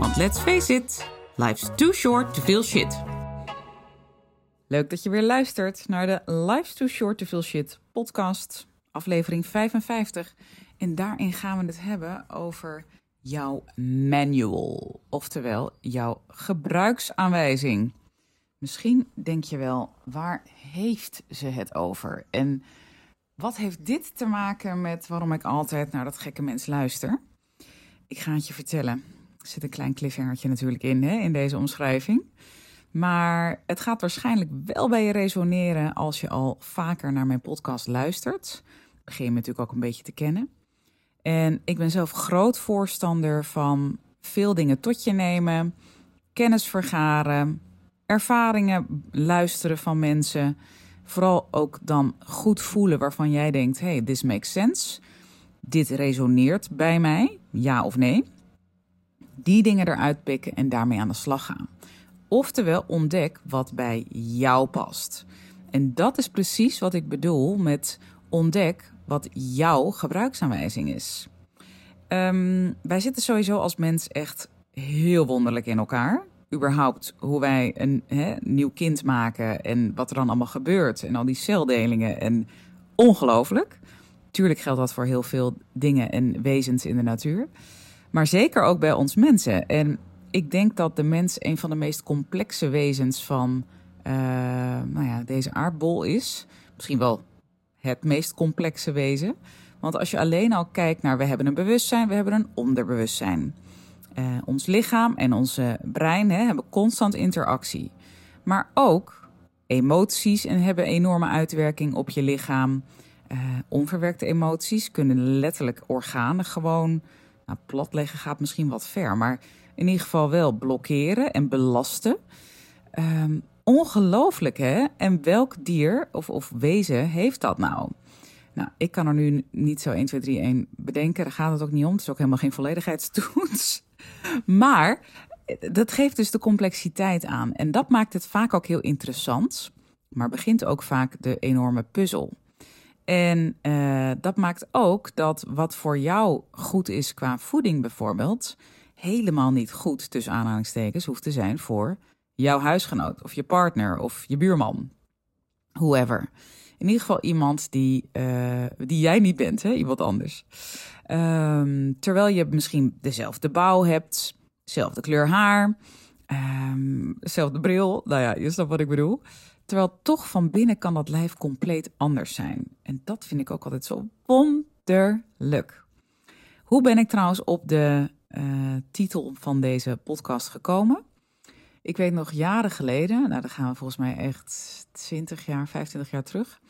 want let's face it, life's too short to feel shit. Leuk dat je weer luistert naar de Life's Too Short to Feel Shit podcast, aflevering 55. En daarin gaan we het hebben over jouw manual, oftewel jouw gebruiksaanwijzing. Misschien denk je wel, waar heeft ze het over? En wat heeft dit te maken met waarom ik altijd naar dat gekke mens luister? Ik ga het je vertellen. Er zit een klein cliffhangertje natuurlijk in, hè, in deze omschrijving. Maar het gaat waarschijnlijk wel bij je resoneren als je al vaker naar mijn podcast luistert. Begin je natuurlijk ook een beetje te kennen. En ik ben zelf groot voorstander van veel dingen tot je nemen, kennis vergaren, ervaringen luisteren van mensen. Vooral ook dan goed voelen waarvan jij denkt: hey, this makes sense. Dit resoneert bij mij, ja of nee. Die dingen eruit pikken en daarmee aan de slag gaan. Oftewel, ontdek wat bij jou past. En dat is precies wat ik bedoel met ontdek wat jouw gebruiksaanwijzing is. Um, wij zitten sowieso als mens echt heel wonderlijk in elkaar. Überhaupt hoe wij een nieuw kind maken en wat er dan allemaal gebeurt. En al die celdelingen. En ongelooflijk. Tuurlijk geldt dat voor heel veel dingen en wezens in de natuur. Maar zeker ook bij ons mensen. En ik denk dat de mens een van de meest complexe wezens van uh, nou ja, deze aardbol is. Misschien wel het meest complexe wezen. Want als je alleen al kijkt naar we hebben een bewustzijn, we hebben een onderbewustzijn. Uh, ons lichaam en onze brein hè, hebben constant interactie. Maar ook emoties en hebben enorme uitwerking op je lichaam. Uh, onverwerkte emoties kunnen letterlijk organen gewoon nou, platleggen gaat misschien wat ver, maar in ieder geval wel blokkeren en belasten. Um, ongelooflijk hè? En welk dier of, of wezen heeft dat nou? Nou, ik kan er nu niet zo 1, 2, 3, 1 bedenken. Daar gaat het ook niet om. Het is ook helemaal geen volledigheidstoets. Maar dat geeft dus de complexiteit aan. En dat maakt het vaak ook heel interessant. Maar begint ook vaak de enorme puzzel. En uh, dat maakt ook dat wat voor jou goed is qua voeding bijvoorbeeld, helemaal niet goed tussen aanhalingstekens hoeft te zijn voor jouw huisgenoot of je partner of je buurman. Whoever. In ieder geval iemand die, uh, die jij niet bent, hè? iemand anders. Um, terwijl je misschien dezelfde bouw hebt, dezelfde kleur haar, um, dezelfde bril. Nou ja, je snapt wat ik bedoel. Terwijl toch van binnen kan dat lijf compleet anders zijn. En dat vind ik ook altijd zo wonderlijk. Hoe ben ik trouwens op de uh, titel van deze podcast gekomen? Ik weet nog jaren geleden, nou dan gaan we volgens mij echt 20 jaar, 25 jaar terug,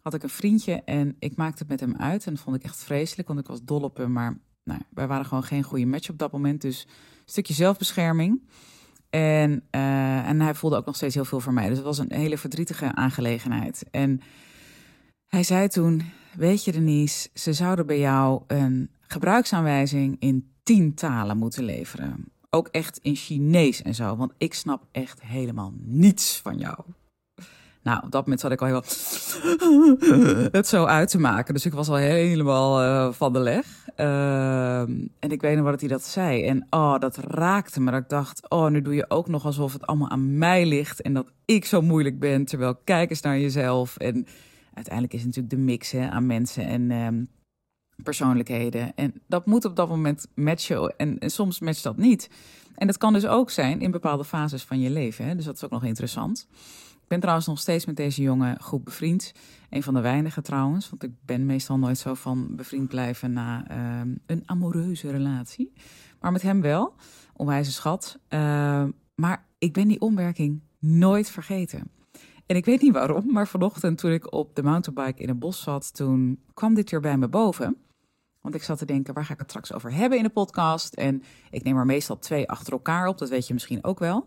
had ik een vriendje en ik maakte het met hem uit. En dat vond ik echt vreselijk, want ik was dol op hem. Maar nou, wij waren gewoon geen goede match op dat moment. Dus een stukje zelfbescherming. En, uh, en hij voelde ook nog steeds heel veel voor mij. Dus het was een hele verdrietige aangelegenheid. En hij zei toen: Weet je, Denise, ze zouden bij jou een gebruiksaanwijzing in tien talen moeten leveren. Ook echt in Chinees en zo, want ik snap echt helemaal niets van jou. Nou, op dat moment zat ik al heel het zo uit te maken. Dus ik was al helemaal uh, van de leg. Uh, en ik weet nog wat hij dat zei. En oh, dat raakte me. Dat ik dacht, oh, nu doe je ook nog alsof het allemaal aan mij ligt. En dat ik zo moeilijk ben. Terwijl kijk eens naar jezelf. En uiteindelijk is het natuurlijk de mix hè, aan mensen en um, persoonlijkheden. En dat moet op dat moment matchen. En, en soms matcht dat niet. En dat kan dus ook zijn in bepaalde fases van je leven. Hè? Dus dat is ook nog interessant. Ben trouwens nog steeds met deze jongen goed bevriend. Een van de weinigen trouwens, want ik ben meestal nooit zo van bevriend blijven na uh, een amoureuze relatie. Maar met hem wel, onwijze schat. Uh, maar ik ben die omwerking nooit vergeten. En ik weet niet waarom, maar vanochtend toen ik op de mountainbike in een bos zat, toen kwam dit weer bij me boven. Want ik zat te denken, waar ga ik het straks over hebben in de podcast? En ik neem er meestal twee achter elkaar op, dat weet je misschien ook wel.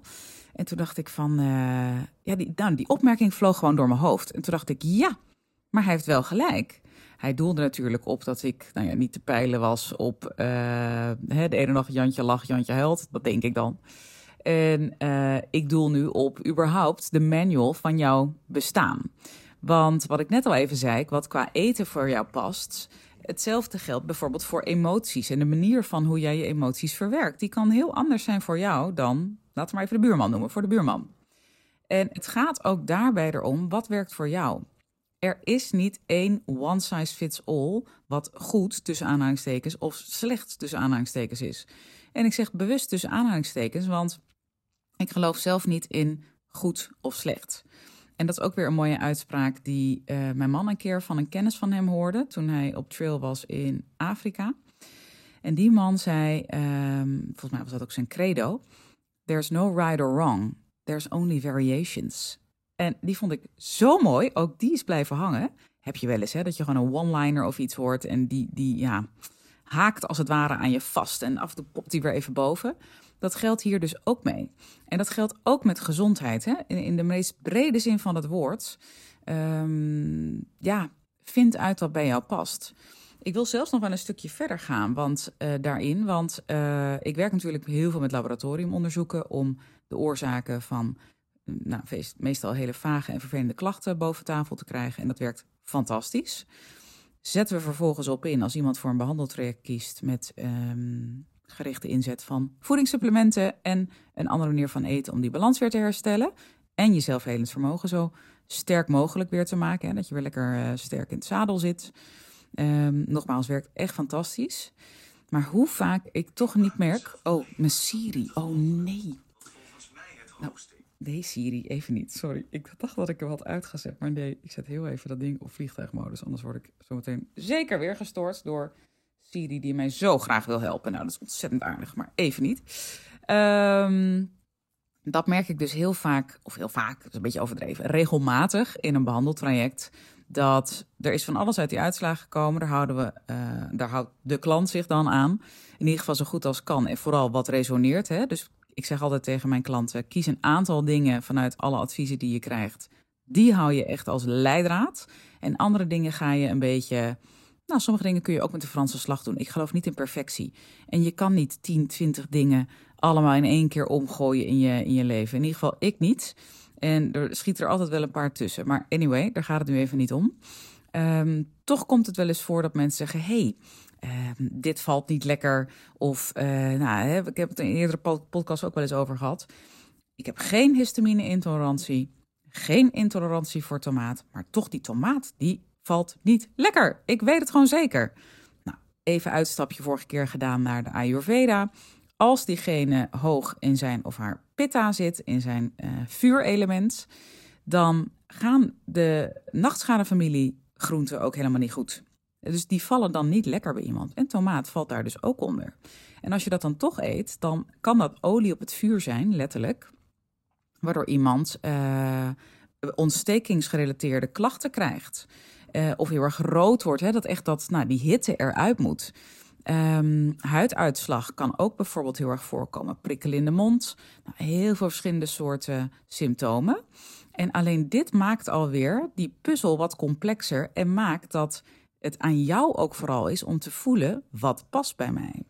En toen dacht ik van, uh, ja, die, nou, die opmerking vloog gewoon door mijn hoofd. En toen dacht ik, ja, maar hij heeft wel gelijk. Hij doelde natuurlijk op dat ik nou ja, niet te peilen was op uh, de ene dag Jantje lacht, Jantje huilt. Dat denk ik dan. En uh, ik doel nu op überhaupt de manual van jouw bestaan. Want wat ik net al even zei, wat qua eten voor jou past, hetzelfde geldt bijvoorbeeld voor emoties en de manier van hoe jij je emoties verwerkt. Die kan heel anders zijn voor jou dan, laten we maar even de buurman noemen, voor de buurman. En het gaat ook daarbij erom, wat werkt voor jou? Er is niet één one size fits all wat goed tussen aanhalingstekens of slecht tussen aanhalingstekens is. En ik zeg bewust tussen aanhalingstekens, want ik geloof zelf niet in goed of slecht. En dat is ook weer een mooie uitspraak die uh, mijn man een keer van een kennis van hem hoorde toen hij op trail was in Afrika. En die man zei, um, volgens mij was dat ook zijn credo: There's no right or wrong, there's only variations. En die vond ik zo mooi, ook die is blijven hangen. Heb je wel eens, hè, dat je gewoon een one-liner of iets hoort en die, die ja, haakt als het ware aan je vast en af en toe popt die weer even boven. Dat geldt hier dus ook mee. En dat geldt ook met gezondheid. Hè? In, in de meest brede zin van het woord. Um, ja, vind uit wat bij jou past. Ik wil zelfs nog wel een stukje verder gaan want, uh, daarin. Want uh, ik werk natuurlijk heel veel met laboratoriumonderzoeken om de oorzaken van nou, meestal hele vage en vervelende klachten boven tafel te krijgen. En dat werkt fantastisch. Zetten we vervolgens op in als iemand voor een behandeltraject kiest met um, gerichte inzet van voedingssupplementen en een andere manier van eten om die balans weer te herstellen. En je zelfhelend vermogen zo sterk mogelijk weer te maken. Hè, dat je weer lekker uh, sterk in het zadel zit. Um, nogmaals, werkt echt fantastisch. Maar hoe vaak ik toch niet merk. Oh, mijn Siri. Oh nee. Nou, nee, Siri, even niet. Sorry. Ik dacht dat ik er wat uitgezet. Maar nee, ik zet heel even dat ding op vliegtuigmodus. Anders word ik zometeen zeker weer gestoord door Siri die mij zo graag wil helpen. Nou, dat is ontzettend aardig, maar even niet. Um, dat merk ik dus heel vaak, of heel vaak, dat is een beetje overdreven, regelmatig in een behandeltraject. Dat er is van alles uit die uitslagen gekomen. Daar, houden we, uh, daar houdt de klant zich dan aan. In ieder geval zo goed als kan. En vooral wat resoneert. Hè? Dus ik zeg altijd tegen mijn klanten: kies een aantal dingen vanuit alle adviezen die je krijgt. Die hou je echt als leidraad. En andere dingen ga je een beetje nou, sommige dingen kun je ook met de Franse slag doen. Ik geloof niet in perfectie. En je kan niet 10, 20 dingen allemaal in één keer omgooien in je, in je leven. In ieder geval, ik niet. En er schiet er altijd wel een paar tussen. Maar anyway, daar gaat het nu even niet om. Um, toch komt het wel eens voor dat mensen zeggen: hey, um, dit valt niet lekker. Of, uh, nou, ik heb het in een eerdere podcast ook wel eens over gehad. Ik heb geen histamine-intolerantie, geen intolerantie voor tomaat, maar toch die tomaat, die valt niet lekker. Ik weet het gewoon zeker. Nou, even uitstapje vorige keer gedaan naar de Ayurveda. Als diegene hoog in zijn of haar pitta zit, in zijn uh, vuurelement, dan gaan de nachtschadefamilie groenten ook helemaal niet goed. Dus die vallen dan niet lekker bij iemand. En tomaat valt daar dus ook onder. En als je dat dan toch eet, dan kan dat olie op het vuur zijn, letterlijk. Waardoor iemand uh, ontstekingsgerelateerde klachten krijgt uh, of heel erg rood wordt. Hè, dat echt dat, nou, die hitte eruit moet. Um, huiduitslag kan ook bijvoorbeeld heel erg voorkomen. Prikkel in de mond. Nou, heel veel verschillende soorten symptomen. En alleen dit maakt alweer die puzzel wat complexer en maakt dat het aan jou ook vooral is om te voelen wat past bij mij.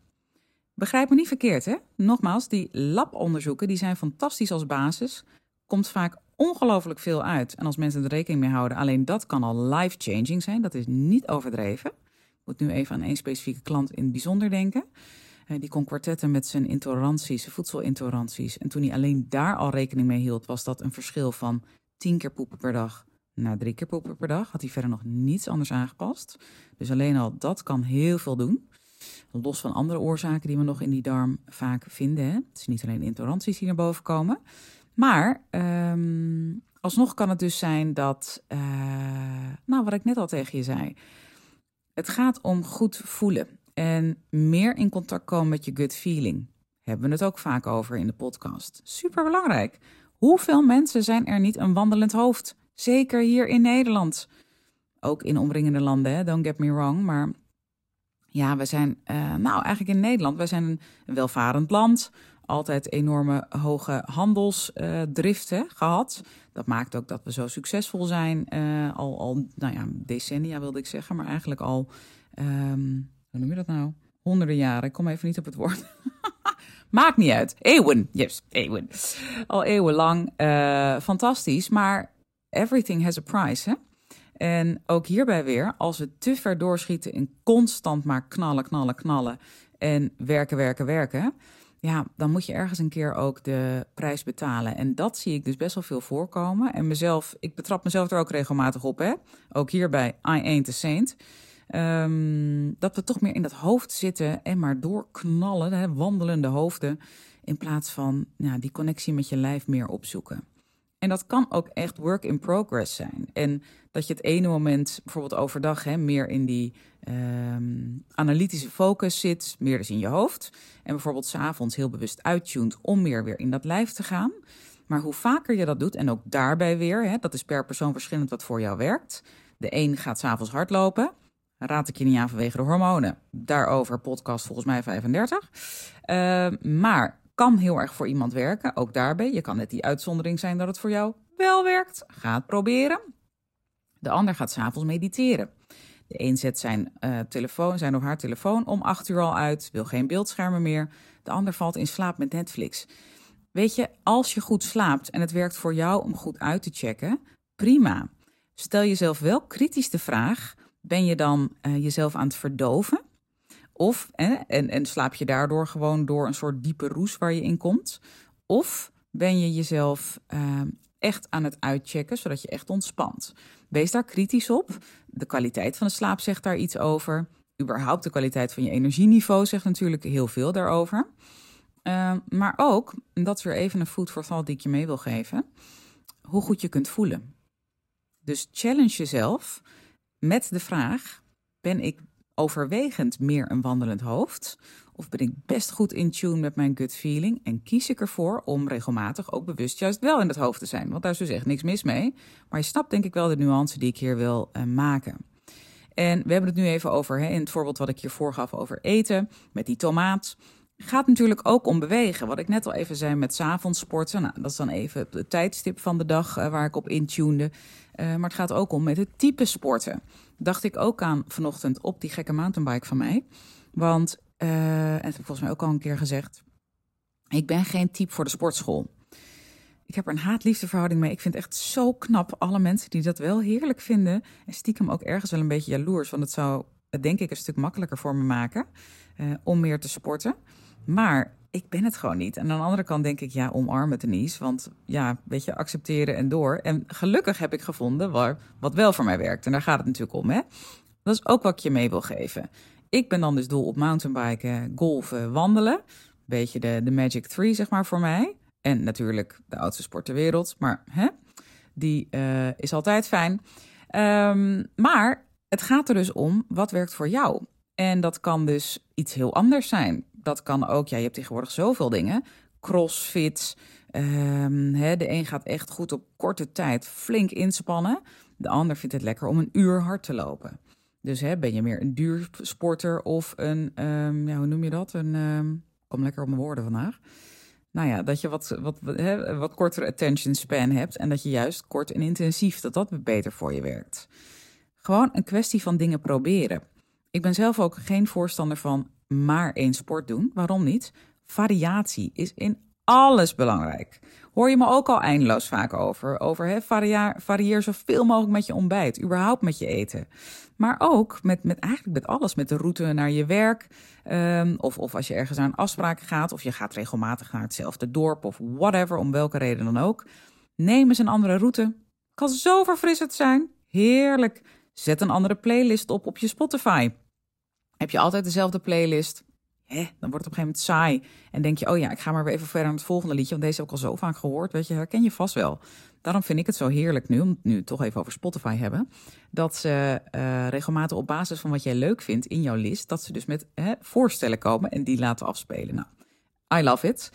Begrijp me niet verkeerd, hè? Nogmaals, die labonderzoeken die zijn fantastisch als basis. Komt vaak ongelooflijk veel uit. En als mensen er rekening mee houden, alleen dat kan al life-changing zijn. Dat is niet overdreven. Ik moet nu even aan één specifieke klant in het bijzonder denken. Uh, die kon kwartetten met zijn intoleranties, voedselintoleranties. En toen hij alleen daar al rekening mee hield, was dat een verschil van tien keer poepen per dag naar drie keer poepen per dag. Had hij verder nog niets anders aangepast. Dus alleen al dat kan heel veel doen. Los van andere oorzaken die we nog in die darm vaak vinden. Hè. Het is niet alleen intoleranties die naar boven komen. Maar um, alsnog kan het dus zijn dat, uh, nou wat ik net al tegen je zei, het gaat om goed voelen en meer in contact komen met je gut feeling. Hebben we het ook vaak over in de podcast. Super belangrijk. Hoeveel mensen zijn er niet een wandelend hoofd? Zeker hier in Nederland. Ook in omringende landen, hè? don't get me wrong. Maar Ja, we zijn, uh, nou eigenlijk in Nederland, wij zijn een welvarend land. Altijd enorme hoge handelsdriften uh, gehad. Dat maakt ook dat we zo succesvol zijn. Uh, al, al, nou ja, decennia wilde ik zeggen, maar eigenlijk al, um, hoe noem je dat nou? Honderden jaren. Ik kom even niet op het woord. Maakt niet uit. Eeuwen. Yes, eeuwen. Al eeuwenlang. Fantastisch. Maar everything has a price, hè? En ook hierbij weer, als we te ver doorschieten in constant maar knallen, knallen, knallen en werken, werken, werken, ja, dan moet je ergens een keer ook de prijs betalen. En dat zie ik dus best wel veel voorkomen. En mezelf, ik betrap mezelf er ook regelmatig op, hè. Ook hierbij, I ain't a saint. Um, dat we toch meer in dat hoofd zitten en maar doorknallen, hè, wandelende hoofden, in plaats van die connectie met je lijf meer opzoeken. En dat kan ook echt work in progress zijn. En dat je het ene moment, bijvoorbeeld overdag, hè, meer in die um, analytische focus zit, meer dus in je hoofd. En bijvoorbeeld s'avonds heel bewust uittuned om meer weer in dat lijf te gaan. Maar hoe vaker je dat doet, en ook daarbij weer, hè, dat is per persoon verschillend wat voor jou werkt. De een gaat s'avonds hardlopen. Raad ik je niet aan vanwege de hormonen. Daarover podcast volgens mij 35. Uh, maar kan heel erg voor iemand werken, ook daarbij. Je kan net die uitzondering zijn dat het voor jou wel werkt. Ga het proberen. De ander gaat s'avonds mediteren. De een zet zijn uh, telefoon, zijn of haar telefoon om acht uur al uit, wil geen beeldschermen meer. De ander valt in slaap met Netflix. Weet je, als je goed slaapt en het werkt voor jou om goed uit te checken, prima. Stel jezelf wel kritisch de vraag: ben je dan uh, jezelf aan het verdoven? Of, en, en slaap je daardoor gewoon door een soort diepe roes waar je in komt? Of ben je jezelf uh, echt aan het uitchecken, zodat je echt ontspant? Wees daar kritisch op. De kwaliteit van de slaap zegt daar iets over. Überhaupt de kwaliteit van je energieniveau zegt natuurlijk heel veel daarover. Uh, maar ook, en dat is weer even een food for thought die ik je mee wil geven, hoe goed je kunt voelen. Dus challenge jezelf met de vraag: ben ik overwegend meer een wandelend hoofd? Of ben ik best goed in tune met mijn gut feeling en kies ik ervoor om regelmatig ook bewust juist wel in het hoofd te zijn? Want daar is dus echt niks mis mee. Maar je snapt denk ik wel de nuance die ik hier wil uh, maken. En we hebben het nu even over, hè, in het voorbeeld wat ik hier voorgaf over eten, met die tomaat. Gaat natuurlijk ook om bewegen. Wat ik net al even zei met avonds sporten. Nou, dat is dan even het tijdstip van de dag uh, waar ik op intunede. Uh, maar het gaat ook om met het type sporten. Dacht ik ook aan vanochtend op die gekke mountainbike van mij. Want, uh, en heb ik volgens mij ook al een keer gezegd. Ik ben geen type voor de sportschool. Ik heb er een haat-liefde mee. Ik vind het echt zo knap alle mensen die dat wel heerlijk vinden. En stiekem ook ergens wel een beetje jaloers. Want het zou, denk ik, een stuk makkelijker voor me maken uh, om meer te sporten. Maar ik ben het gewoon niet. En aan de andere kant denk ik, ja, omarm het Denise. Want ja, weet je, accepteren en door. En gelukkig heb ik gevonden waar, wat wel voor mij werkt. En daar gaat het natuurlijk om, hè. Dat is ook wat ik je mee wil geven. Ik ben dan dus dol op mountainbiken, golfen, wandelen. Beetje de, de Magic Three, zeg maar, voor mij. En natuurlijk de oudste sport ter wereld. Maar hè, die uh, is altijd fijn. Um, maar het gaat er dus om, wat werkt voor jou? En dat kan dus iets heel anders zijn dat kan ook. Ja, je hebt tegenwoordig zoveel dingen. Crossfit. Hè, de een gaat echt goed op korte tijd flink inspannen. De ander vindt het lekker om een uur hard te lopen. Dus ben je meer een duursporter of een, ja, hoe noem je dat? Een, um, kom lekker op mijn woorden vandaag. Nou ja, dat je wat, wat, wat kortere attention span hebt en dat je juist kort en intensief, dat dat beter voor je werkt. Gewoon een kwestie van dingen proberen. Ik ben zelf ook geen voorstander van maar één sport doen. Waarom niet? Variatie is in alles belangrijk. Hoor je me ook al eindeloos vaak over. Over hè, varieer, varieer zoveel mogelijk met je ontbijt, überhaupt met je eten. Maar ook met, met eigenlijk met alles. Met de route naar je werk. Um, of, of als je ergens aan afspraak gaat. Of je gaat regelmatig naar hetzelfde dorp. Of whatever, om welke reden dan ook. Neem eens een andere route. Kan zo verfrissend zijn. Heerlijk. Zet een andere playlist op op je Spotify. Heb je altijd dezelfde playlist? Hè, dan wordt het op een gegeven moment saai. En denk je, oh ja, ik ga maar weer even verder naar het volgende liedje. Want deze heb ik al zo vaak gehoord. Weet je, herken je vast wel. Daarom vind ik het zo heerlijk nu, om nu toch even over Spotify hebben. Dat ze uh, regelmatig op basis van wat jij leuk vindt in jouw list. Dat ze dus met hè, voorstellen komen en die laten afspelen. Nou, I love it.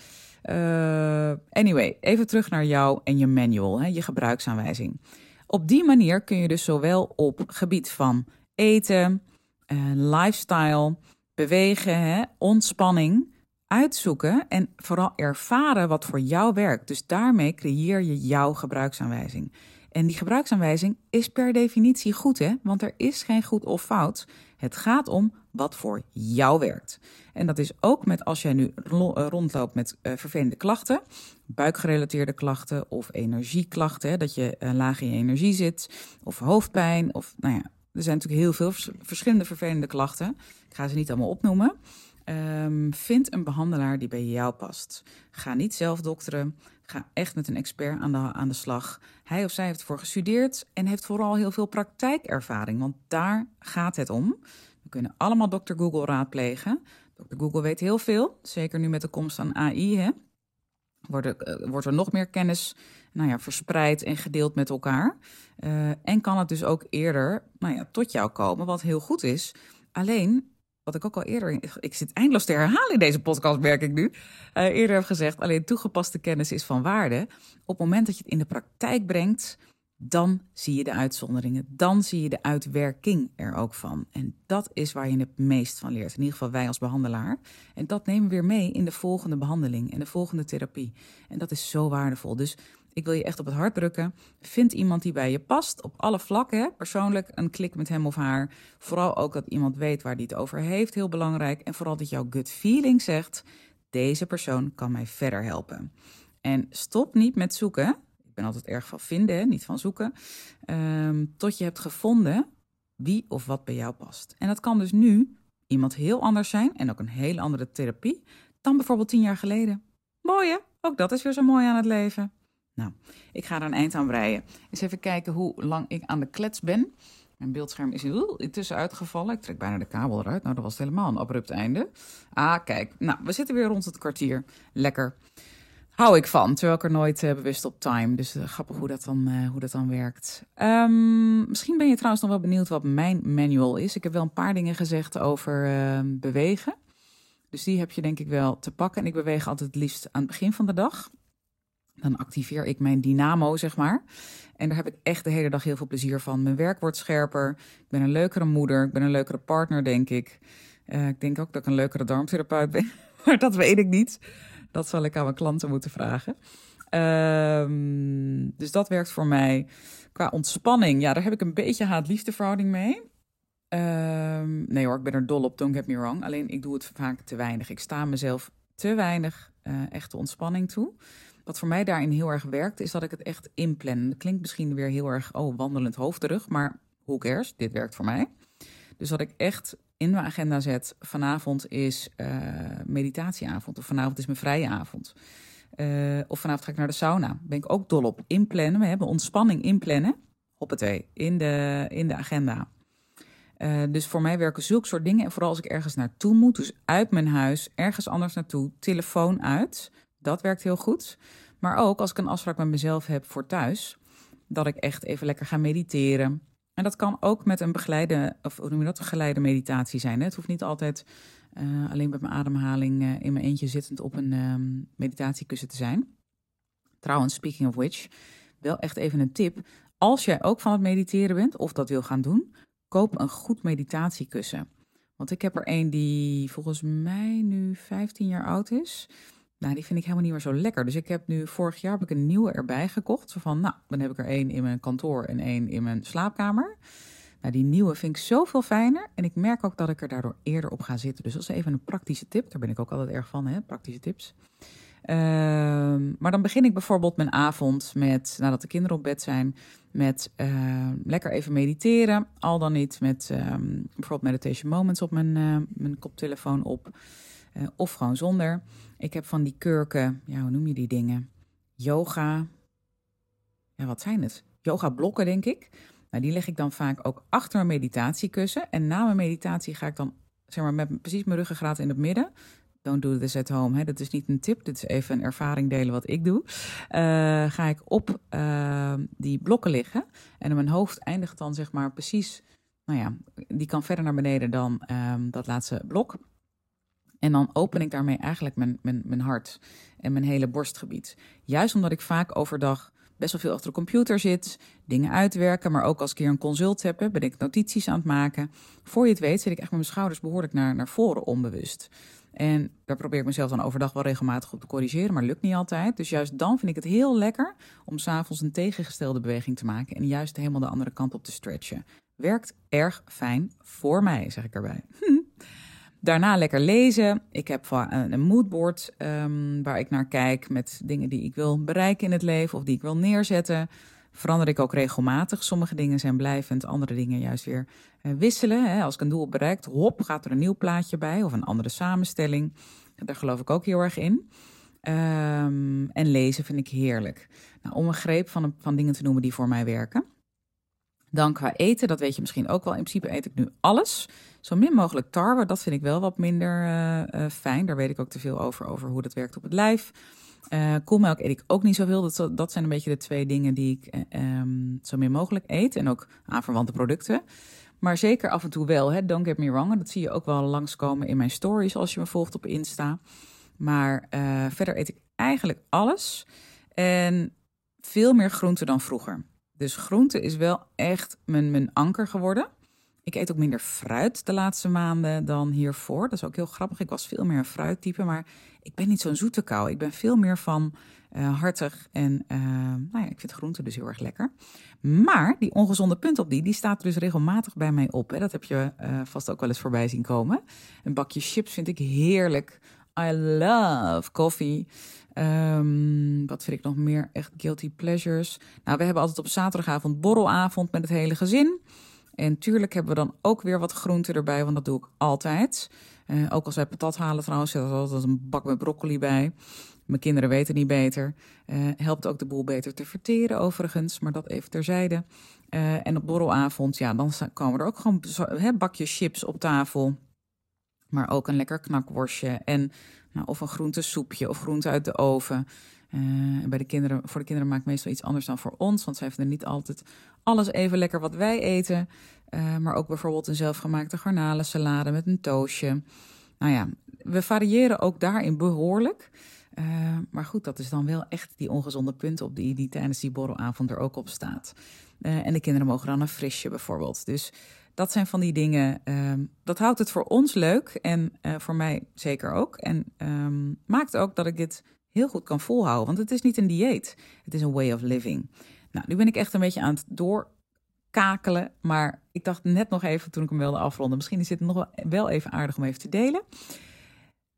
Uh, anyway, even terug naar jou en je manual, hè, je gebruiksaanwijzing. Op die manier kun je dus zowel op gebied van eten, lifestyle, bewegen, hè, ontspanning uitzoeken en vooral ervaren wat voor jou werkt. Dus daarmee creëer je jouw gebruiksaanwijzing. En die gebruiksaanwijzing is per definitie goed, hè? Want er is geen goed of fout. Het gaat om wat voor jou werkt. En dat is ook met als jij nu eh, rondloopt met uh, vervelende klachten, buikgerelateerde klachten of energieklachten, hè, dat je laag in je energie zit, of hoofdpijn, of nou ja, er zijn natuurlijk heel veel verschillende vervelende klachten. Ik ga ze niet allemaal opnoemen. Um, vind een behandelaar die bij jou past. Ga niet zelf dokteren. Ga echt met een expert aan de, aan de slag. Hij of zij heeft ervoor gestudeerd en heeft vooral heel veel praktijkervaring, want daar gaat het om. We kunnen allemaal dokter Google raadplegen. Dr. Google weet heel veel, zeker nu met de komst van AI. Hè? Wordt, er, eh, wordt er nog meer kennis nou ja, verspreid en gedeeld met elkaar. Uh, en kan het dus ook eerder nou ja, tot jou komen, wat heel goed is. Alleen wat ik ook al eerder, ik zit eindeloos te herhalen in deze podcast, merk ik nu, uh, eerder heb gezegd, alleen toegepaste kennis is van waarde. Op het moment dat je het in de praktijk brengt, dan zie je de uitzonderingen, dan zie je de uitwerking er ook van. En dat is waar je het meest van leert, in ieder geval wij als behandelaar. En dat nemen we weer mee in de volgende behandeling en de volgende therapie. En dat is zo waardevol. Dus ik wil je echt op het hart drukken. Vind iemand die bij je past op alle vlakken. Persoonlijk een klik met hem of haar. Vooral ook dat iemand weet waar die het over heeft. Heel belangrijk. En vooral dat jouw gut feeling zegt: deze persoon kan mij verder helpen. En stop niet met zoeken. Ik ben altijd erg van vinden, niet van zoeken. Um, tot je hebt gevonden wie of wat bij jou past. En dat kan dus nu iemand heel anders zijn en ook een hele andere therapie dan bijvoorbeeld tien jaar geleden. Mooi hè? Ook dat is weer zo mooi aan het leven. Nou, ik ga er een eind aan breien. Eens even kijken hoe lang ik aan de klets ben. Mijn beeldscherm is intussen uitgevallen. Ik trek bijna de kabel eruit. Nou, dat was helemaal een abrupt einde. Ah, kijk. Nou, we zitten weer rond het kwartier. Lekker. Hou ik van, terwijl ik er nooit uh, bewust op time. Dus uh, grappig hoe dat dan, uh, hoe dat dan werkt. Um, misschien ben je trouwens nog wel benieuwd wat mijn manual is. Ik heb wel een paar dingen gezegd over ehm, bewegen. Dus die heb je denk ik wel te pakken. En ik beweeg altijd het liefst aan het begin van de dag. Dan activeer ik mijn dynamo, zeg maar. En daar heb ik echt de hele dag heel veel plezier van. Mijn werk wordt scherper. Ik ben een leukere moeder. Ik ben een leukere partner, denk ik. Ik denk ook dat ik een leukere darmtherapeut ben. maar dat weet ik niet. Dat zal ik aan mijn klanten moeten vragen. Um, dus dat werkt voor mij. Qua ontspanning, ja, daar heb ik een beetje haat-liefde verhouding mee. Um, nee hoor, ik ben er dol op, don't get me wrong. Alleen ik doe het vaak te weinig. Ik sta mezelf te weinig uh, echte ontspanning toe. Wat voor mij daarin heel erg werkt, is dat ik het echt inplan. Dat klinkt misschien weer heel erg, oh, wandelend hoofdrug, maar who cares? Dit werkt voor mij. Dus wat ik echt in mijn agenda zet vanavond is uh, meditatieavond. Of vanavond is mijn vrije avond. Uh, of vanavond ga ik naar de sauna. Ben ik ook dol op. Inplannen. We hebben ontspanning inplannen. Hoppatee. In de, in de agenda. Uh, dus voor mij werken zulke soort dingen. En vooral als ik ergens naartoe moet. Dus uit mijn huis, ergens anders naartoe. Telefoon uit. Dat werkt heel goed. Maar ook als ik een afspraak met mezelf heb voor thuis, dat ik echt even lekker ga mediteren. En dat kan ook met een begeleide, of noem je dat, een geleide meditatie zijn. Hè? Het hoeft niet altijd uh, alleen met mijn ademhaling uh, in mijn eentje zittend op een um, meditatiekussen te zijn. Trouwens, speaking of which, wel echt even een tip. Als jij ook van het mediteren bent of dat wil gaan doen, koop een goed meditatiekussen. Want ik heb er een die volgens mij nu 15 jaar oud is. Nou, die vind ik helemaal niet meer zo lekker. Dus ik heb nu vorig jaar heb ik een nieuwe erbij gekocht. Van, nou, dan heb ik er één in mijn kantoor en één in mijn slaapkamer. Nou, die nieuwe vind ik zoveel fijner. En ik merk ook dat ik er daardoor eerder op ga zitten. Dus dat is even een praktische tip. Daar ben ik ook altijd erg van, hè? praktische tips. Uh, maar dan begin ik bijvoorbeeld mijn avond met, nadat de kinderen op bed zijn, met uh, lekker even mediteren. Al dan niet met uh, bijvoorbeeld meditation moments op mijn, uh, mijn koptelefoon op. Uh, of gewoon zonder. Ik heb van die kurken, ja, hoe noem je die dingen? Yoga. Ja, wat zijn het? Yoga blokken, denk ik. Nou, die leg ik dan vaak ook achter mijn meditatiekussen. En na mijn meditatie ga ik dan, zeg maar, met precies mijn ruggengraat in het midden. Don't do this at home. Hè? Dat is niet een tip. Dit is even een ervaring delen wat ik doe. Uh, ga ik op uh, die blokken liggen. En mijn hoofd eindigt dan, zeg maar, precies. Nou ja, die kan verder naar beneden dan um, dat laatste blok. En dan open ik daarmee eigenlijk mijn, mijn, mijn hart en mijn hele borstgebied. Juist omdat ik vaak overdag best wel veel achter de computer zit, dingen uitwerken, maar ook als ik hier een consult heb, ben ik notities aan het maken. Voor je het weet zit ik echt met mijn schouders behoorlijk naar, naar voren onbewust. En daar probeer ik mezelf dan overdag wel regelmatig op te corrigeren, maar lukt niet altijd. Dus juist dan vind ik het heel lekker om s'avonds een tegengestelde beweging te maken en juist helemaal de andere kant op te stretchen. Werkt erg fijn voor mij, zeg ik erbij. Hm. Daarna lekker lezen. Ik heb een moodboard um, waar ik naar kijk met dingen die ik wil bereiken in het leven of die ik wil neerzetten. Verander ik ook regelmatig. Sommige dingen zijn blijvend, andere dingen juist weer uh, wisselen. Hè. Als ik een doel bereikt, hop, gaat er een nieuw plaatje bij of een andere samenstelling. Daar geloof ik ook heel erg in. Um, en lezen vind ik heerlijk. Nou, om een greep van, van dingen te noemen die voor mij werken. Dan qua eten, dat weet je misschien ook wel. In principe eet ik nu alles. Zo min mogelijk tarwe, dat vind ik wel wat minder uh, uh, fijn. Daar weet ik ook te veel over, over hoe dat werkt op het lijf. Uh, koelmelk eet ik ook niet zoveel. Dat, dat zijn een beetje de twee dingen die ik um, zo min mogelijk eet. En ook aanverwante producten. Maar zeker af en toe wel, hè? don't get me wrong. Dat zie je ook wel langskomen in mijn stories als je me volgt op Insta. Maar verder eet ik eigenlijk alles. En veel meer groente dan vroeger. Dus groente is wel echt mijn, mijn anker geworden. Ik eet ook minder fruit de laatste maanden dan hiervoor. Dat is ook heel grappig. Ik was veel meer een fruittype, maar ik ben niet zo'n zoete kou. Ik ben veel meer van uh, hartig en uh, nou ja, ik vind groente dus heel erg lekker. Maar die ongezonde punt op die, die staat dus regelmatig bij mij op. Hè. Dat heb je uh, vast ook wel eens voorbij zien komen. Een bakje chips vind ik heerlijk. I love koffie. Um, wat vind ik nog meer? Echt guilty pleasures. Nou, we hebben altijd op zaterdagavond borrelavond met het hele gezin. En tuurlijk hebben we dan ook weer wat groenten erbij, want dat doe ik altijd. Uh, ook als wij patat halen trouwens, zit er altijd een bak met broccoli bij. Mijn kinderen weten niet beter. Uh, helpt ook de boel beter te verteren overigens, maar dat even terzijde. Uh, en op borrelavond, ja, dan komen er ook gewoon bakjes chips op tafel. Maar ook een lekker knakworstje en nou, of een groentesoepje of groente uit de oven. Uh, bij de kinderen, voor de kinderen maak ik meestal iets anders dan voor ons, want zij vinden niet altijd alles even lekker wat wij eten. Uh, maar ook bijvoorbeeld een zelfgemaakte garnalensalade met een toastje. Nou ja, we variëren ook daarin behoorlijk. Uh, maar goed, dat is dan wel echt die ongezonde punt op die, die tijdens die borrelavond er ook op staat. en de kinderen mogen dan een frisje bijvoorbeeld. Dus dat zijn van die dingen. Um, dat houdt het voor ons leuk en uh, voor mij zeker ook. En um, maakt ook dat ik dit heel goed kan volhouden. Want het is niet een dieet, het is een way of living. Nou, nu ben ik echt een beetje aan het doorkakelen. Maar ik dacht net nog even toen ik hem wilde afronden. Misschien is dit nog wel even aardig om even te delen.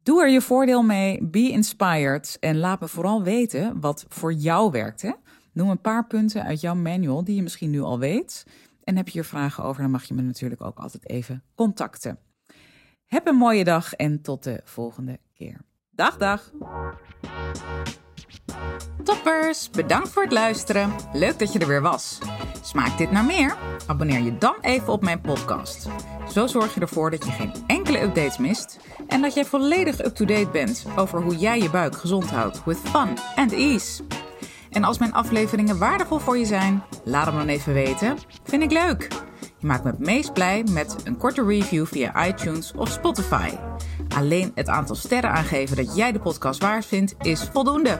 Doe er je voordeel mee. Be inspired. En laat me vooral weten wat voor jou werkt. Hè? Noem een paar punten uit jouw manual die je misschien nu al weet. En heb je hier vragen over, dan mag je me natuurlijk ook altijd even contacten. Heb een mooie dag en tot de volgende keer. Dag, dag. Toppers, bedankt voor het luisteren. Leuk dat je er weer was. Smaakt dit naar meer? Abonneer je dan even op mijn podcast. Zo zorg je ervoor dat je geen enkele updates mist en dat jij volledig up-to-date bent over hoe jij je buik gezond houdt with fun and ease. En als mijn afleveringen waardevol voor je zijn, laat hem dan even weten. Vind ik leuk. Je maakt me het meest blij met een korte review via iTunes of Spotify. Alleen het aantal sterren aangeven dat jij de podcast waard vindt is voldoende.